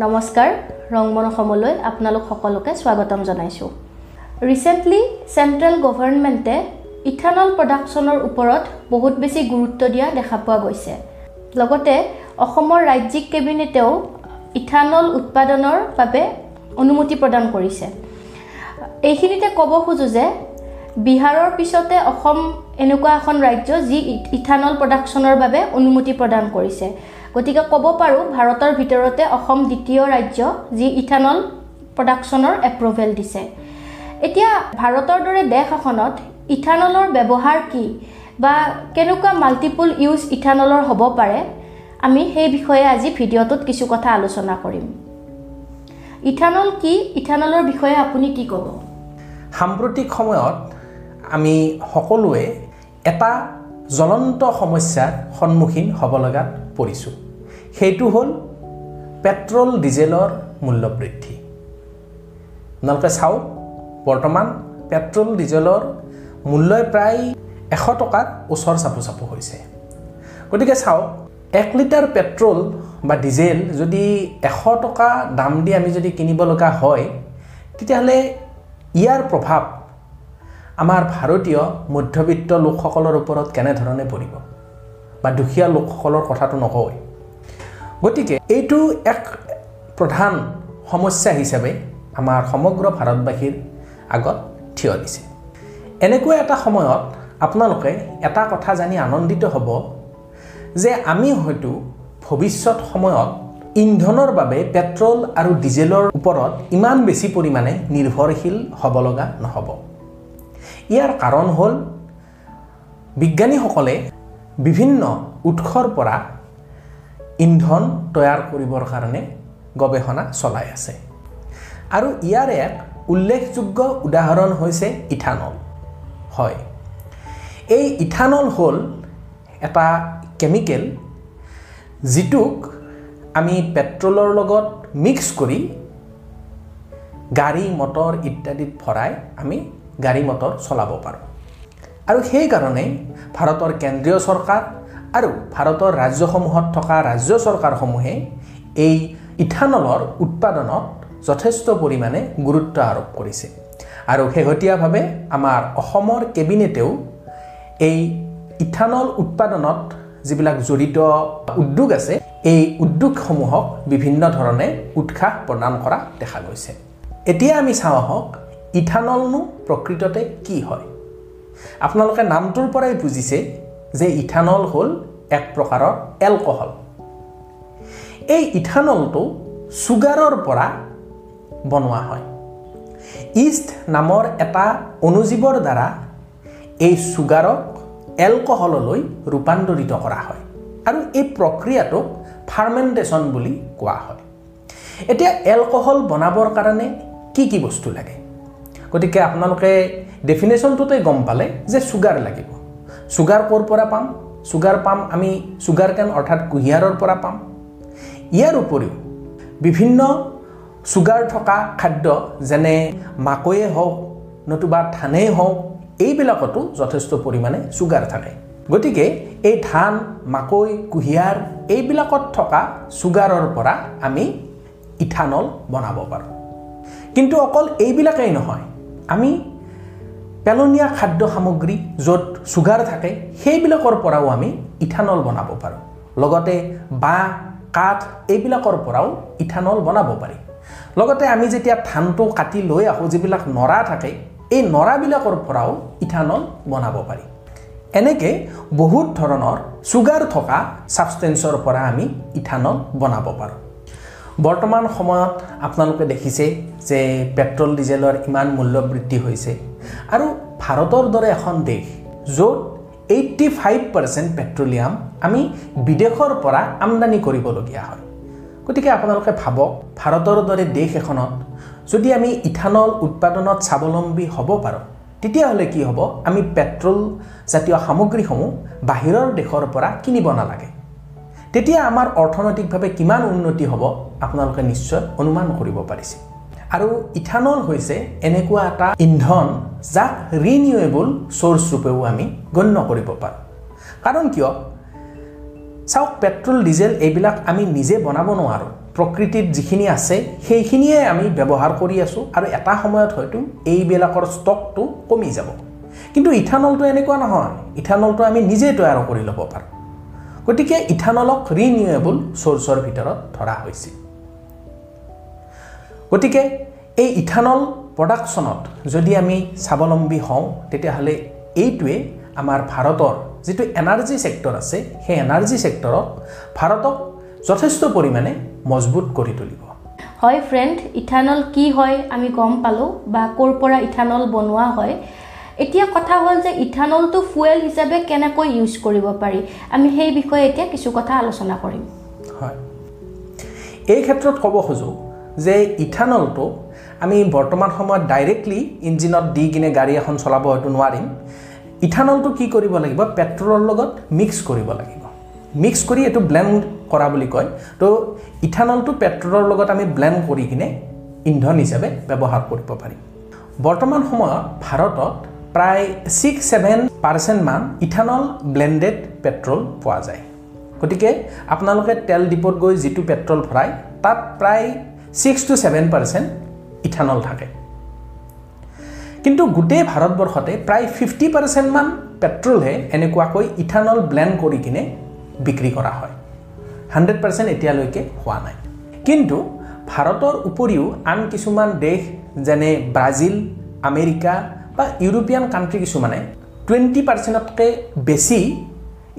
নমস্কাৰ ৰংমন অসমলৈ আপোনালোক সকলোকে স্বাগতম জনাইছোঁ। ৰিচেণ্টলি চেণ্ট্ৰেল গভৰ্ণমেণ্টে ইথানল প্ৰডাকশ্যনৰ ওপৰত বহুত বেছি গুৰুত্ব দিয়া দেখা পোৱা গৈছে। লগতে অসমৰ ৰাজ্যিক কেবিনেটেও ইথানল উৎপাদনৰ বাবে অনুমতি প্ৰদান কৰিছে। এইখিনিতে ক'ব খোজোঁ যে বিহাৰৰ পিছতে অসম এনেকুৱা এখন ৰাজ্য যি ইথানল প্ৰডাকশ্যনৰ বাবে অনুমতি প্ৰদান কৰিছে। গতিকে ক'ব পাৰোঁ ভাৰতৰ ভিতৰতে অসম দ্বিতীয় ৰাজ্য যি ইথানল প্ৰডাকশ্যনৰ এপ্ৰুভেল দিছে। এতিয়া ভাৰতৰ দৰে দেশ এখনত ইথানলৰ ব্যৱহাৰ কি বা কেনেকুৱা মাল্টিপুল ইউজ ইথানলৰ হ'ব পাৰে আমি সেই বিষয়ে আজি ভিডিঅ'টোত কিছু কথা আলোচনা কৰিম। ইথানল কি? ইথানলৰ বিষয়ে আপুনি কি ক'ব? সাম্প্ৰতিক সময়ত আমি সকলোৱে এটা জ্বলন্ত সমস্যাৰ সন্মুখীন হ'ব লগাত পৰিছোঁ। সেইটো হ'ল পেট্ৰল ডিজেলৰ মূল্য বৃদ্ধি আপোনালোকে চাওক বৰ্তমান পেট্ৰল ডিজেলৰ মূল্যই প্ৰায় এশ টকাত ওচৰ চাপু চাপু হৈছে। গতিকে চাওক এক লিটাৰ পেট্ৰল বা ডিজেল যদি এশ টকা দাম দি আমি যদি কিনিব লগা হয় তেতিয়াহ'লে ইয়াৰ প্ৰভাৱ আমাৰ ভাৰতীয় মধ্যবিত্ত লোকসকলৰ ওপৰত কেনেধৰণে পৰিব? বা দুখীয়া লোকসকলৰ কথাটো নকয় গতিকে এইটো এক প্ৰধান সমস্যা হিচাপে আমাৰ সমগ্ৰ ভাৰতবাসীৰ আগত থিয় দিছে। এনেকুৱা এটা সময়ত আপোনালোকে এটা কথা জানি আনন্দিত হ'ব যে আমি হয়তো ভৱিষ্যত সময়ত ইন্ধনৰ বাবে পেট্ৰল আৰু ডিজেলৰ ওপৰত ইমান বেছি পৰিমাণে নিৰ্ভৰশীল হ'ব লগা নহ'ব। ইয়াৰ কাৰণ হ'ল বিজ্ঞানীসকলে বিভিন্ন উৎসৰ পৰা ইন্ধন তৈয়াৰ কৰিবৰ কাৰণে গৱেষণা চলাই আছে। আৰু ইয়াৰ এক উল্লেখযোগ্য উদাহৰণ হৈছে ইথানল। হয় এই ইথানল হ'ল এটা কেমিকেল যিটোক আমি পেট্ৰলৰ লগত মিক্স কৰি গাড়ী মটৰ ইত্যাদিত ভৰাই আমি গাড়ী মটৰ চলাব পাৰোঁ। আৰু সেইকাৰণে ভাৰতৰ কেন্দ্ৰীয় চৰকাৰ আৰু ভাৰতৰ ৰাজ্যসমূহত থকা ৰাজ্য চৰকাৰসমূহে এই ইথানলৰ উৎপাদনত যথেষ্ট পৰিমাণে গুৰুত্ব আৰোপ কৰিছে। আৰু শেহতীয়াভাৱে আমাৰ অসমৰ কেবিনেটেও এই ইথানল উৎপাদনত যিবিলাক জড়িত উদ্যোগ আছে এই উদ্যোগসমূহক বিভিন্ন ধৰণে উৎসাহ প্ৰদান কৰা দেখা গৈছে। এতিয়া আমি চাওঁ আহক ইথানলনো প্ৰকৃততে কি হয়? আপোনালোকে নামটোৰ পৰাই বুজিছে যে ইথানল হ'ল এক প্ৰকাৰৰ এলকহল। এই ইথানলটো চুগাৰৰ পৰা বনোৱা হয়। ইষ্ট নামৰ এটা অনুজীৱৰ দ্বাৰা এই চুগাৰক এলকহললৈ ৰূপান্তৰিত কৰা হয় আৰু এই প্ৰক্ৰিয়াটোক ফাৰ্মেণ্টেশ্যন বুলি কোৱা হয়। এতিয়া এলকহল বনাবৰ কাৰণে কি কি বস্তু লাগে? গতিকে আপোনালোকে ডেফিনেশ্যনটোতে গম পালে যে চুগাৰ লাগিব। চুগাৰ ক'ৰ পৰা পাম? চুগাৰ পাম আমি চুগাৰ কেন অৰ্থাৎ কুঁহিয়াৰৰ পৰা পাম। ইয়াৰ উপৰিও বিভিন্ন চুগাৰ থকা খাদ্য যেনে মাকৈয়ে হওক নতুবা ধানেই হওক এইবিলাকতো যথেষ্ট পৰিমাণে চুগাৰ থাকে। গতিকে এই ধান মাকৈ কুঁহিয়াৰ এইবিলাকত থকা চুগাৰৰ পৰা আমি ইথানল বনাব পাৰোঁ। কিন্তু অকল এইবিলাকেই নহয় আমি পেলনীয়া খাদ্য সামগ্ৰী য'ত চুগাৰ থাকে সেইবিলাকৰ পৰাও আমি ইথানল বনাব পাৰোঁ। লগতে বাঁহ কাঠ এইবিলাকৰ পৰাও ইথানল বনাব পাৰি। লগতে আমি যেতিয়া ধানটো কাটি লৈ আহোঁ যিবিলাক নৰা থাকে এই নৰাবিলাকৰ পৰাও ইথানল বনাব পাৰি। এনেকৈ বহুত ধৰণৰ চুগাৰ থকা ছাবষ্টেঞ্চৰ পৰা আমি ইথানল বনাব পাৰোঁ। বৰ্তমান সময়ত আপোনালোকে দেখিছে যে পেট্ৰল ডিজেলৰ ইমান মূল্য বৃদ্ধি হৈছে। আৰু ভাৰতৰ দৰে এখন দেশ য'ত এইট্টি ফাইভ পাৰ্চেণ্ট পেট্ৰলিয়াম আমি বিদেশৰ পৰা আমদানি কৰিবলগীয়া হয়। গতিকে আপোনালোকে ভাবক ভাৰতৰ দৰে দেশ এখনত যদি আমি ইথানল উৎপাদনত স্বাৱলম্বী হ'ব পাৰোঁ তেতিয়াহ'লে কি হ'ব? আমি পেট্ৰল জাতীয় সামগ্ৰীসমূহ বাহিৰৰ দেশৰ পৰা কিনিব নালাগে। তেতিয়া আমাৰ অৰ্থনৈতিকভাৱে কিমান উন্নতি হ'ব আপোনালোকে নিশ্চয় অনুমান কৰিব পাৰিছে। আৰু ইথানল হৈছে এনেকুৱা এটা ইন্ধন যাক ৰিনিউৱেবল চ'ৰ্চ ৰূপেও আমি গণ্য কৰিব পাৰোঁ। কাৰণ কিয়? চাওক পেট্ৰল ডিজেল এইবিলাক আমি নিজে বনাব নোৱাৰোঁ। প্ৰকৃতিত যিখিনি আছে সেইখিনিয়ে আমি ব্যৱহাৰ কৰি আছোঁ আৰু এটা সময়ত হয়তো এইবিলাকৰ ষ্টকটো কমি যাব। কিন্তু ইথানলটো এনেকুৱা নহয়। ইথানলটো আমি নিজে তৈয়াৰ কৰি ল'ব পাৰোঁ। গতিকে ইথানলক ৰিনিউৱেবল চ'ৰ্চৰ ভিতৰত ধৰা হৈছে গতিকে এই ইথানল প্ৰডাকশ্যনত যদি আমি স্বাৱলম্বী হওঁ তেতিয়াহ'লে এইটোৱে আমাৰ ভাৰতৰ যিটো এনাৰ্জি ছেক্টৰ আছে সেই এনাৰ্জি ছেক্টৰক ভাৰতক যথেষ্ট পৰিমাণে মজবুত কৰি তুলিব। হয় ফ্ৰেণ্ড ইথানল কি হয় আমি গম পালোঁ বা ক'ৰ পৰা ইথানল বনোৱা হয় এতিয়া কথা হ'ল যে ইথানলটো ফুৱেল হিচাপে কেনেকৈ ইউজ কৰিব পাৰি। আমি সেই বিষয়ে এতিয়া কিছু কথা আলোচনা কৰিম। হয়। এই ক্ষেত্ৰত ক'ব খোজোঁ যে ইথানলটো আমি বৰ্তমান সময়ত ডাইৰেক্টলি ইঞ্জিনত দি কিনে গাড়ী এখন চলাব হয়তো নোৱাৰিম। ইথানলটো কি কৰিব লাগিব? পেট্ৰলৰ লগত মিক্স কৰিব লাগিব। মিক্স কৰি এইটো ব্লেণ্ড কৰা বুলি কয়। তো ইথানলটো পেট্ৰলৰ লগত আমি ব্লেণ্ড কৰি কিনে ইন্ধন হিচাপে ব্যৱহাৰ কৰিব পাৰিম বৰ্তমান সময়ত ভাৰতত প্ৰায় ছিক্স ছেভেন পাৰ্চেণ্টমান ইথানল ব্লেণ্ডেড পেট্ৰল পোৱা যায়। গতিকে আপোনালোকে তেল ডিপত গৈ যিটো পেট্ৰল ভৰায় তাত প্ৰায় six to seven percent ethanol থাকে। কিন্তু গোটেই ভাৰতবৰ্ষতে প্ৰায় ফিফটি পাৰ্চেণ্টমান পেট্ৰলহে এনেকুৱাকৈ ইথানল ব্লেণ্ড কৰি কিনে বিক্ৰী কৰা হয়। হাণ্ড্ৰেড পাৰ্চেণ্ট এতিয়ালৈকে হোৱা নাই। কিন্তু ভাৰতৰ উপৰিও আন কিছুমান দেশ যেনে ব্ৰাজিল আমেৰিকা বা ইউৰোপীয়ান কাণ্ট্ৰি কিছুমানে টুৱেণ্টি পাৰ্চেণ্টতকৈ বেছি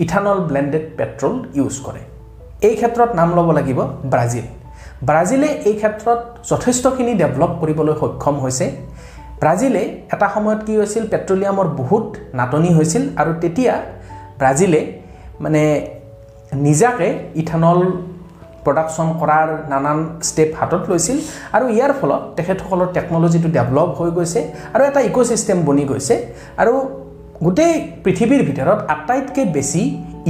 ইথানল ব্লেণ্ডেড পেট্ৰল ইউজ কৰে। এই ক্ষেত্ৰত নাম ল'ব লাগিব ব্ৰাজিল। ব্ৰাজিলে এই ক্ষেত্ৰত যথেষ্টখিনি ডেভেলপ কৰিবলৈ সক্ষম হৈছে। ব্ৰাজিলে এটা সময়ত কি হৈছিল পেট্ৰলিয়ামৰ বহুত নাটনি হৈছিল আৰু তেতিয়া ব্ৰাজিলে মানে নিজাকে ইথানল প্ৰডাকশ্যন কৰাৰ নানান ষ্টেপ হাতত লৈছিল আৰু ইয়াৰ ফলত তেখেতসকলৰ টেকন'লজিটো ডেভেলপ হৈ গৈছে আৰু এটা ইক'ছিষ্টেম বনি গৈছে আৰু গোটেই পৃথিৱীৰ ভিতৰত আটাইতকৈ বেছি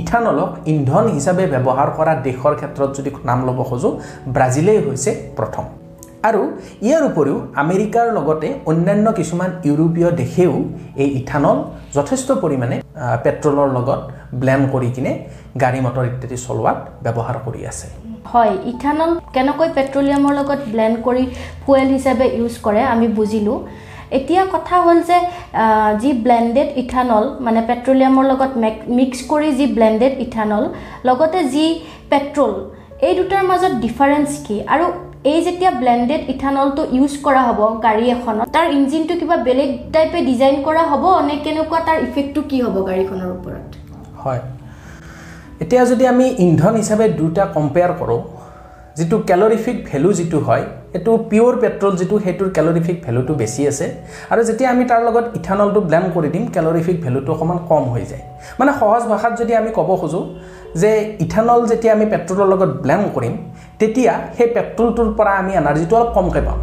ইথানলক ইন্ধন হিচাপে ব্যৱহাৰ কৰা দেশৰ ক্ষেত্ৰত যদি নাম ল'ব খোজোঁ ব্ৰাজিলেই হৈছে প্ৰথম। আৰু ইয়াৰ উপৰিও আমেৰিকাৰ লগতে অন্যান্য কিছুমান ইউৰোপীয় দেশেও এই ইথানল যথেষ্ট পৰিমাণে পেট্ৰলৰ লগত ব্লেণ্ড কৰি কিনে গাড়ী মটৰ ইত্যাদি চলোৱাত ব্যৱহাৰ কৰি আছে। হয়। ইথানল কেনেকৈ পেট্ৰলিয়ামৰ লগত ব্লেণ্ড কৰি ফুৱেল হিচাপে ইউজ কৰে আমি বুজিলোঁ। এতিয়া কথা হ'ল যে যি ব্লেণ্ডেড ইথানল মানে পেট্ৰলিয়ামৰ লগত মিক্স কৰি যি ব্লেণ্ডেড ইথানল লগতে যি পেট্ৰল এই দুটাৰ মাজত ডিফাৰেঞ্চ কি? আৰু এই যেতিয়া ব্লেণ্ডেড ইথানলটো ইউজ কৰা হ'ব গাড়ী এখনত তাৰ ইঞ্জিনটো কিবা বেলেগ টাইপে ডিজাইন কৰা হ'ব নে কেনেকুৱা তাৰ ইফেক্টটো কি হ'ব গাড়ীখনৰ ওপৰত? হয়। এতিয়া যদি আমি ইন্ধন হিচাপে দুটা কম্পেয়াৰ কৰোঁ যিটো কেলৰিফিক ভেলু যিটো হয় এইটো পিয়'ৰ পেট্ৰল যিটো সেইটোৰ কেলৰিফিক ভেলুটো বেছি আছে। আৰু যেতিয়া আমি তাৰ লগত ইথানলটো ব্লেণ্ড কৰি দিম কেলৰিফিক ভেলুটো অকণমান কম হৈ যায়। মানে সহজ ভাষাত যদি আমি ক'ব খোজোঁ যে ইথানল যেতিয়া আমি পেট্ৰলৰ লগত ব্লেণ্ড কৰিম তেতিয়া সেই পেট্ৰলটোৰ পৰা আমি এনাৰ্জিটো অলপ কমকৈ পাম।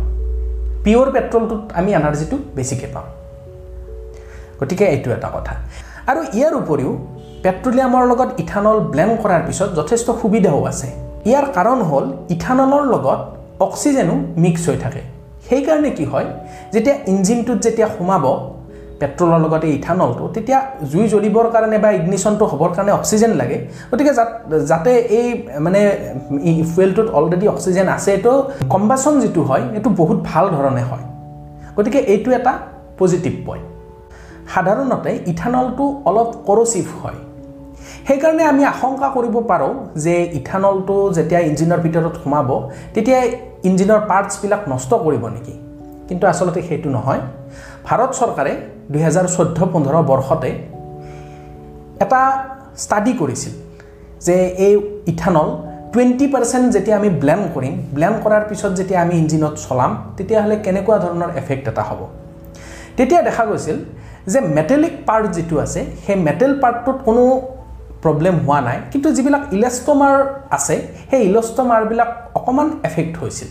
পিয়'ৰ পেট্ৰলটোত আমি এনাৰ্জিটো বেছিকৈ পাম। গতিকে এইটো এটা কথা। আৰু ইয়াৰ উপৰিও পেট্ৰলিয়ামৰ লগত ইথানল ব্লেণ্ড কৰাৰ পিছত যথেষ্ট সুবিধাও আছে। ইয়াৰ কাৰণ হ'ল ইথানলৰ লগত অক্সিজেনো মিক্স হৈ থাকে। সেইকাৰণে কি হয় যেতিয়া ইঞ্জিনটোত যেতিয়া সোমাব পেট্ৰলৰ লগতে ইথানলটো তেতিয়া জুই জ্বলিবৰ কাৰণে বা ইগনিশ্যনটো হ'বৰ কাৰণে অক্সিজেন লাগে। গতিকে যাতে এই মানে ফুৱেলটোত অলৰেডি অক্সিজেন আছে এইটো কম্বাছন যিটো হয় এইটো বহুত ভাল ধৰণে হয়। গতিকে এইটো এটা পজিটিভ পইণ্ট। সাধাৰণতে ইথানলটো অলপ কৰচিভ হয়। সেইকাৰণে আমি আশংকা কৰিব পাৰোঁ যে ইথানলটো যেতিয়া ইঞ্জিনৰ ভিতৰত সোমাব তেতিয়া ইঞ্জিনৰ পাৰ্টছবিলাক নষ্ট কৰিব নেকি? কিন্তু আচলতে সেইটো নহয়। ভাৰত চৰকাৰে দুহেজাৰ চৈধ্য পোন্ধৰ বৰ্ষতে এটা ষ্টাডি কৰিছিল যে এই ইথানল টুৱেণ্টি পাৰ্চেণ্ট যেতিয়া আমি ব্লেণ্ড কৰিম ব্লেণ্ড কৰাৰ পিছত যেতিয়া আমি ইঞ্জিনত চলাম তেতিয়াহ'লে কেনেকুৱা ধৰণৰ এফেক্ট এটা হ'ব? তেতিয়া দেখা গৈছিল যে মেটেলিক পাৰ্ট যিটো আছে সেই মেটেল পাৰ্টটোত কোনো প্ৰব্লেম হোৱা নাই। কিন্তু যিবিলাক ইলেষ্টমাৰ আছে সেই ইলেষ্টমাৰবিলাক অকণমান এফেক্ট হৈছিল।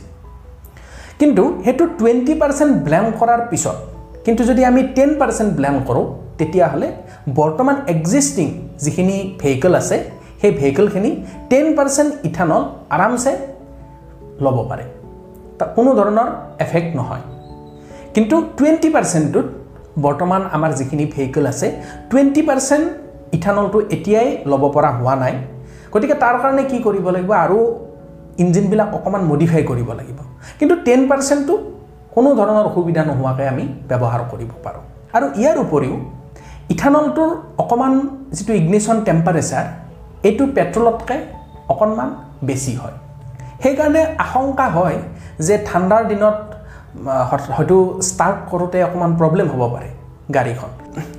কিন্তু সেইটো টুৱেণ্টি পাৰ্চেণ্ট ব্লেণ্ড কৰাৰ পিছত কিন্তু যদি আমি টেন পাৰ্চেণ্ট ব্লেণ্ড কৰোঁ তেতিয়াহ'লে বৰ্তমান এক্সিষ্টিং যিখিনি ভেহিকল আছে সেই ভেহিকলখিনি টেন পাৰ্চেণ্ট ইথানল আৰামছে ল'ব পাৰে। তাত কোনো ধৰণৰ এফেক্ট নহয়। কিন্তু টুৱেণ্টি পাৰ্চেণ্টটোত বৰ্তমান আমাৰ যিখিনি ভেহিকল আছে টুৱেণ্টি পাৰ্চেণ্ট ইথানলটো এতিয়াই ল'ব পৰা হোৱা নাই। গতিকে তাৰ কাৰণে কি কৰিব লাগিব? আৰু ইঞ্জিনবিলাক অকণমান মডিফাই কৰিব লাগিব। কিন্তু টেন পাৰ্চেণ্টটো কোনো ধৰণৰ অসুবিধা নোহোৱাকৈ আমি ব্যৱহাৰ কৰিব পাৰোঁ। আৰু ইয়াৰ উপৰিও ইথানলটোৰ অকণমান যিটো ইগনিশ্যন টেম্পাৰেচাৰ এইটো পেট্ৰলতকৈ অকণমান বেছি হয়। সেইকাৰণে আশংকা হয় যে ঠাণ্ডাৰ দিনত হয়তো ষ্টাৰ্ট কৰোঁতে অকণমান প্ৰব্লেম হ'ব পাৰে গাড়ীখন।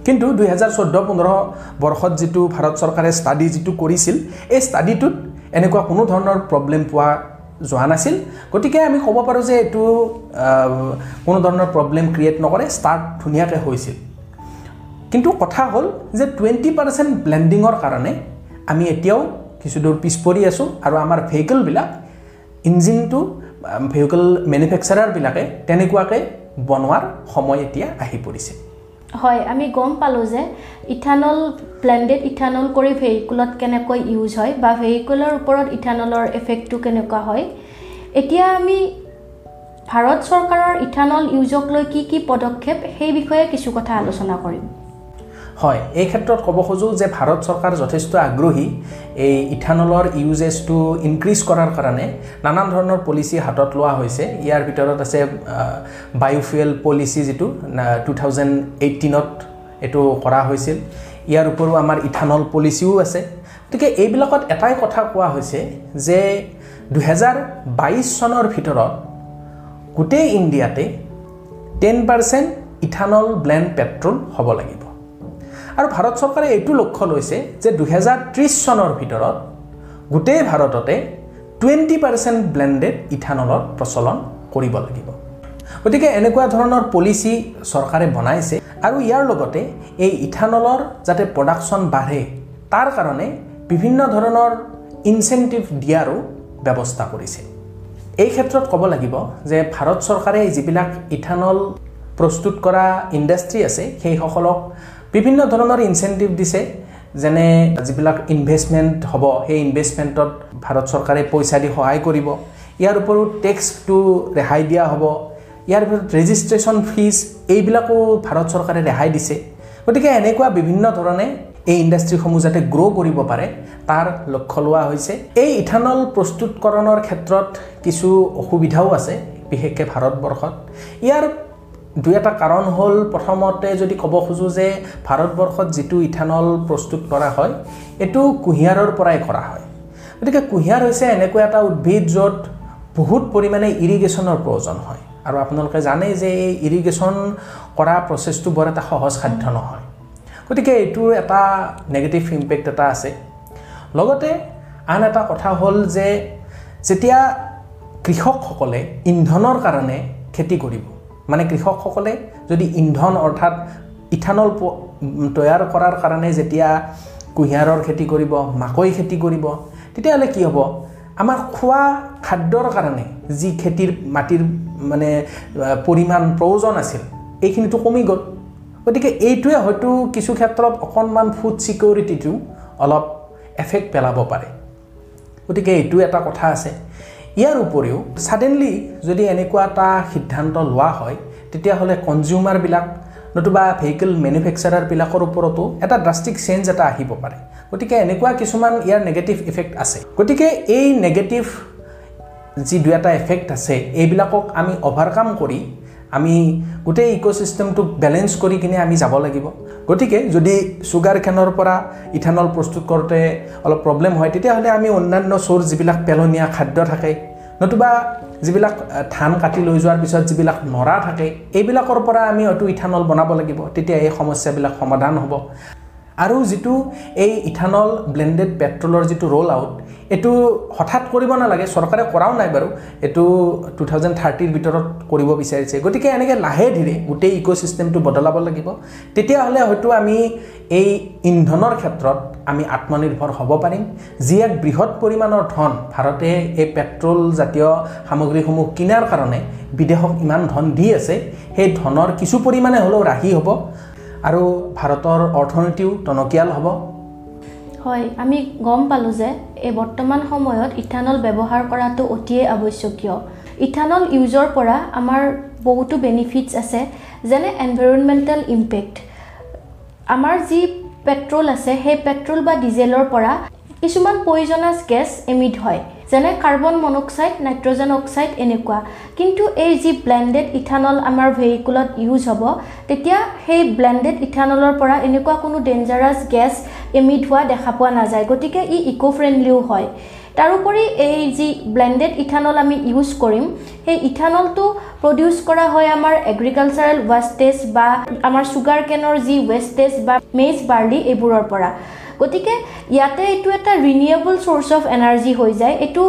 কিন্তু দুহেজাৰ চৈধ্য পোন্ধৰ বৰ্ষত যিটো ভাৰত চৰকাৰে ষ্টাডি যিটো কৰিছিল এই ষ্টাডিটোত এনেকুৱা কোনো ধৰণৰ প্ৰব্লেম পোৱা যোৱা নাছিল। গতিকে আমি ক'ব পাৰোঁ যে এইটো কোনো ধৰণৰ প্ৰব্লেম ক্ৰিয়েট নকৰে ষ্টাৰ্ট ধুনীয়াকৈ হৈছিল। কিন্তু কথা হ'ল যে টুৱেণ্টি পাৰ্চেণ্ট ব্লেণ্ডিঙৰ কাৰণে আমি এতিয়াও কিছু দূৰ পিছ পৰি আছোঁ আৰু আমাৰ ভেহিকেলবিলাক ইঞ্জিনটো ভেহিকেল মেনুফেকচাৰাৰবিলাকে তেনেকুৱাকৈ বনোৱাৰ সময় এতিয়া আহি পৰিছে। হয় আমি গম পালোঁ যে ইথানল ব্লেণ্ডেড ইথানল কৰি ভেহিকুলত কেনেকৈ ইউজ হয় বা ভেহিকুলৰ ওপৰত ইথানলৰ এফেক্টটো কেনেকুৱা হয়। এতিয়া আমি ভাৰত চৰকাৰৰ ইথানল ইউজক লৈ কি কি পদক্ষেপ সেই বিষয়ে কিছু কথা আলোচনা কৰিম। হয়। এই ক্ষেত্ৰত ক'ব খোজোঁ যে ভাৰত চৰকাৰ যথেষ্ট আগ্ৰহী এই ইথানলৰ ইউজেজটো ইনক্ৰিজ কৰাৰ কাৰণে। নানান ধৰণৰ পলিচি হাতত লোৱা হৈছে। ইয়াৰ ভিতৰত আছে বায়'ফুৱেল পলিচি যিটো টু থাউজেণ্ড এইটিনত এইটো কৰা হৈছিল। ইয়াৰ উপৰিও আমাৰ ইথানল পলিচিও আছে। গতিকে এইবিলাকত এটাই কথা কোৱা হৈছে যে দুহেজাৰ বাইছ চনৰ ভিতৰত গোটেই ইণ্ডিয়াতে ten percent ethanol blend petrol হ'ব লাগিব আৰু ভাৰত চৰকাৰে এইটো লক্ষ্য লৈছে যে দুহেজাৰ ত্ৰিছ চনৰ ভিতৰত গোটেই ভাৰততে টুৱেণ্টি পাৰ্চেণ্ট ব্লেণ্ডেড ইথানলৰ প্ৰচলন কৰিব লাগিব। গতিকে এনেকুৱা ধৰণৰ পলিচি চৰকাৰে বনাইছে আৰু ইয়াৰ লগতে এই ইথানলৰ যাতে প্ৰডাকশ্যন বাঢ়ে তাৰ কাৰণে বিভিন্ন ধৰণৰ ইনচেণ্টিভ দিয়াৰো ব্যৱস্থা কৰিছে। এই ক্ষেত্ৰত ক'ব লাগিব যে ভাৰত চৰকাৰে যিবিলাক ইথানল প্ৰস্তুত কৰা ইণ্ডাষ্ট্ৰী আছে সেইসকলক বিভিন্ন ধৰণৰ ইনচেণ্টিভ দিছে যেনে যিবিলাক ইনভেষ্টমেণ্ট হ'ব সেই ইনভেষ্টমেণ্টত ভাৰত চৰকাৰে পইচা দি সহায় কৰিব। ইয়াৰ উপৰিও টেক্সটো ৰেহাই দিয়া হ'ব। ইয়াৰ ভিতৰত ৰেজিষ্ট্ৰেশ্যন ফিজ এইবিলাকো ভাৰত চৰকাৰে ৰেহাই দিছে। গতিকে এনেকুৱা বিভিন্ন ধৰণে এই ইণ্ডাষ্ট্ৰীসমূহ যাতে গ্ৰ' কৰিব পাৰে তাৰ লক্ষ্য লোৱা হৈছে। এই ইথানল প্ৰস্তুতকৰণৰ ক্ষেত্ৰত কিছু অসুবিধাও আছে বিশেষকৈ ভাৰতবৰ্ষত। ইয়াৰ দুই এটা কাৰণ হ'ল প্ৰথমতে যদি ক'ব খোজোঁ যে ভাৰতবৰ্ষত যিটো ইথানল প্ৰস্তুত কৰা হয় এইটো কুঁহিয়াৰৰ পৰাই কৰা হয়। গতিকে কুঁহিয়াৰ হৈছে এনেকুৱা এটা উদ্ভিদ য'ত বহুত পৰিমাণে ইৰিগেশ্যনৰ প্ৰয়োজন হয়। আৰু আপোনালোকে জানে যে এই ইৰিগেশ্যন কৰা প্ৰচেছটো বৰ এটা সহজ সাধ্য নহয়। গতিকে এইটোৰ এটা নেগেটিভ ইম্পেক্ট এটা আছে। লগতে আন এটা কথা হ'ল যে যেতিয়া কৃষকসকলে ইন্ধনৰ কাৰণে খেতি কৰিব মানে কৃষকসকলে যদি ইন্ধন অৰ্থাৎ ইথানল তৈয়াৰ কৰাৰ কাৰণে যেতিয়া কুঁহিয়াৰৰ খেতি কৰিব মাকৈ খেতি কৰিব তেতিয়াহ'লে কি হ'ব? আমাৰ খোৱা খাদ্যৰ কাৰণে যি খেতিৰ মাটিৰ মানে পৰিমাণ প্ৰয়োজন আছিল এইখিনিতো কমি গ'ল। গতিকে এইটোৱে হয়তো কিছু ক্ষেত্ৰত অকণমান ফুড ছিকিউৰিটিটো অলপ এফেক্ট পেলাব পাৰে। গতিকে এইটো এটা কথা আছে। ইয়াৰ উপৰিও ছাডেনলি যদি এনেকুৱা এটা সিদ্ধান্ত লোৱা হয় তেতিয়াহ'লে কনজিউমাৰবিলাক নতুবা ভেহিকেল মেনুফেকচাৰাৰবিলাকৰ ওপৰতো এটা ড্ৰাষ্টিক চেঞ্জ এটা আহিব পাৰে। গতিকে এনেকুৱা কিছুমান ইয়াৰ নেগেটিভ ইফেক্ট আছে। গতিকে এই নেগেটিভ যি দুই এটা এফেক্ট আছে এইবিলাকক আমি অভাৰকাম কৰি আমি গোটেই ইক'চিষ্টেমটোক বেলেঞ্চ কৰি কিনে আমি যাব লাগিব। গতিকে যদি চুগাৰ কেনৰ পৰা ইথানল প্ৰস্তুত কৰোঁতে অলপ প্ৰব্লেম হয় তেতিয়াহ'লে আমি অন্যান্য চ'ৰ্চ যিবিলাক পেলনীয়া খাদ্য থাকে নতুবা যিবিলাক ধান কাটি লৈ যোৱাৰ পিছত যিবিলাক নৰা থাকে এইবিলাকৰ পৰা আমি হয়তো ইথানল বনাব লাগিব তেতিয়া এই সমস্যাবিলাক সমাধান হ'ব। আৰু যিটো এই ইথানল ব্লেণ্ডেড পেট্ৰলৰ যিটো ৰোল আউট এইটো হঠাৎ কৰিব নালাগে চৰকাৰে কৰাও নাই বাৰু এইটো টু থাউজেণ্ড থাৰ্টিৰ ভিতৰত কৰিব বিচাৰিছে। গতিকে এনেকৈ লাহে ধীৰে গোটেই ইক'চিষ্টেমটো বদলাব লাগিব। তেতিয়াহ'লে হয়তো আমি এই ইন্ধনৰ ক্ষেত্ৰত আমি আত্মনিৰ্ভৰ হ'ব পাৰিম। যি এক বৃহৎ পৰিমাণৰ ধন ভাৰতে এই পেট্ৰল জাতীয় সামগ্ৰীসমূহ কিনাৰ কাৰণে বিদেশক ইমান ধন দি আছে সেই ধনৰ কিছু পৰিমাণে হ'লেও ৰাহি হ'ব। আৰু ভাৰতৰ অৰ্থনীতিও টনকিয়াল হ'ব। হয়। আমি গম পালোঁ যে এই বৰ্তমান সময়ত ইথানল ব্যৱহাৰ কৰাটো অতিয়ে আৱশ্যকীয়। ইথানল ইউজৰ পৰা আমাৰ বহুতো বেনিফিটছ আছে যেনে এনভাইৰনমেণ্টেল ইম্পেক্ট আমাৰ যি পেট্ৰল আছে সেই পেট্ৰল বা ডিজেলৰ পৰা কিছুমান পয়জনাছ গেছ এমিট হয়। যেনে কাৰ্বন মনক্সাইড নাইট্ৰজেন অক্সাইড এনেকুৱা। কিন্তু এই যি ব্লেণ্ডেড ইথানল আমাৰ ভেহিকুলত ইউজ হ'ব তেতিয়া সেই ব্লেণ্ডেড ইথানলৰ পৰা এনেকুৱা কোনো ডেঞ্জাৰাছ গেছ এমিট হোৱা দেখা পোৱা নাযায় গতিকে ই ইক' ফ্ৰেণ্ডলিও হয়। তাৰোপৰি এই যি ব্লেণ্ডেড ইথানল আমি ইউজ কৰিম সেই ইথানলটো প্ৰডিউচ কৰা হয় আমাৰ এগ্ৰিকালচাৰেল ৱেষ্টেজ বা আমাৰ চুগাৰ কেনৰ যি ৱেষ্টেজ বা মেজ বাৰ্লি এইবোৰৰ পৰা। গতিকে ইয়াতে এইটো এটা ৰিনিউৱেবল চ'ৰ্চ অফ এনাৰ্জি হৈ যায়। এইটো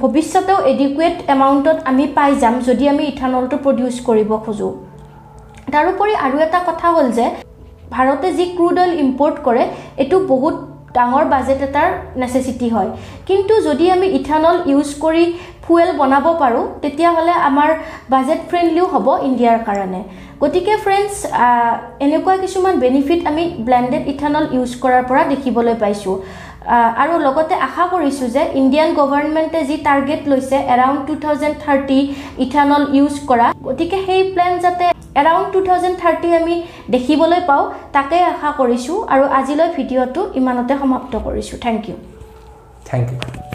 ভৱিষ্যতেও এডিকুৱেট এমাউণ্টত আমি পাই যাম যদি আমি ইথানলটো প্ৰডিউচ কৰিব খোজোঁ। তাৰোপৰি আৰু এটা কথা হ'ল যে ভাৰতে যি ক্ৰুড অইল ইম্পৰ্ট কৰে এইটো বহুত ডাঙৰ বাজেট এটাৰ নেচেচিটি হয়। কিন্তু যদি আমি ইথানল ইউজ কৰি ফুৱেল বনাব পাৰোঁ তেতিয়াহ'লে আমাৰ বাজেট ফ্ৰেণ্ডলিও হ'ব ইণ্ডিয়াৰ কাৰণে। গতিকে ফ্ৰেণ্ডছ এনেকুৱা কিছুমান বেনিফিট আমি ব্লেণ্ডেড ইথানল ইউজ কৰাৰ পৰা দেখিবলৈ পাইছোঁ। আৰু লগতে আশা কৰিছোঁ যে ইণ্ডিয়ান গভৰ্ণমেণ্টে যি টাৰ্গেট লৈছে around two thousand thirty ethanol use কৰা গতিকে সেই প্লেন যাতে এৰাউণ্ড টু থাউজেণ্ড থাৰ্টি আমি দেখিবলৈ পাওঁ তাকেই আশা কৰিছোঁ। আৰু আজিলৈ ভিডিঅ'টো ইমানতে সমাপ্ত কৰিছোঁ। Thank U thank U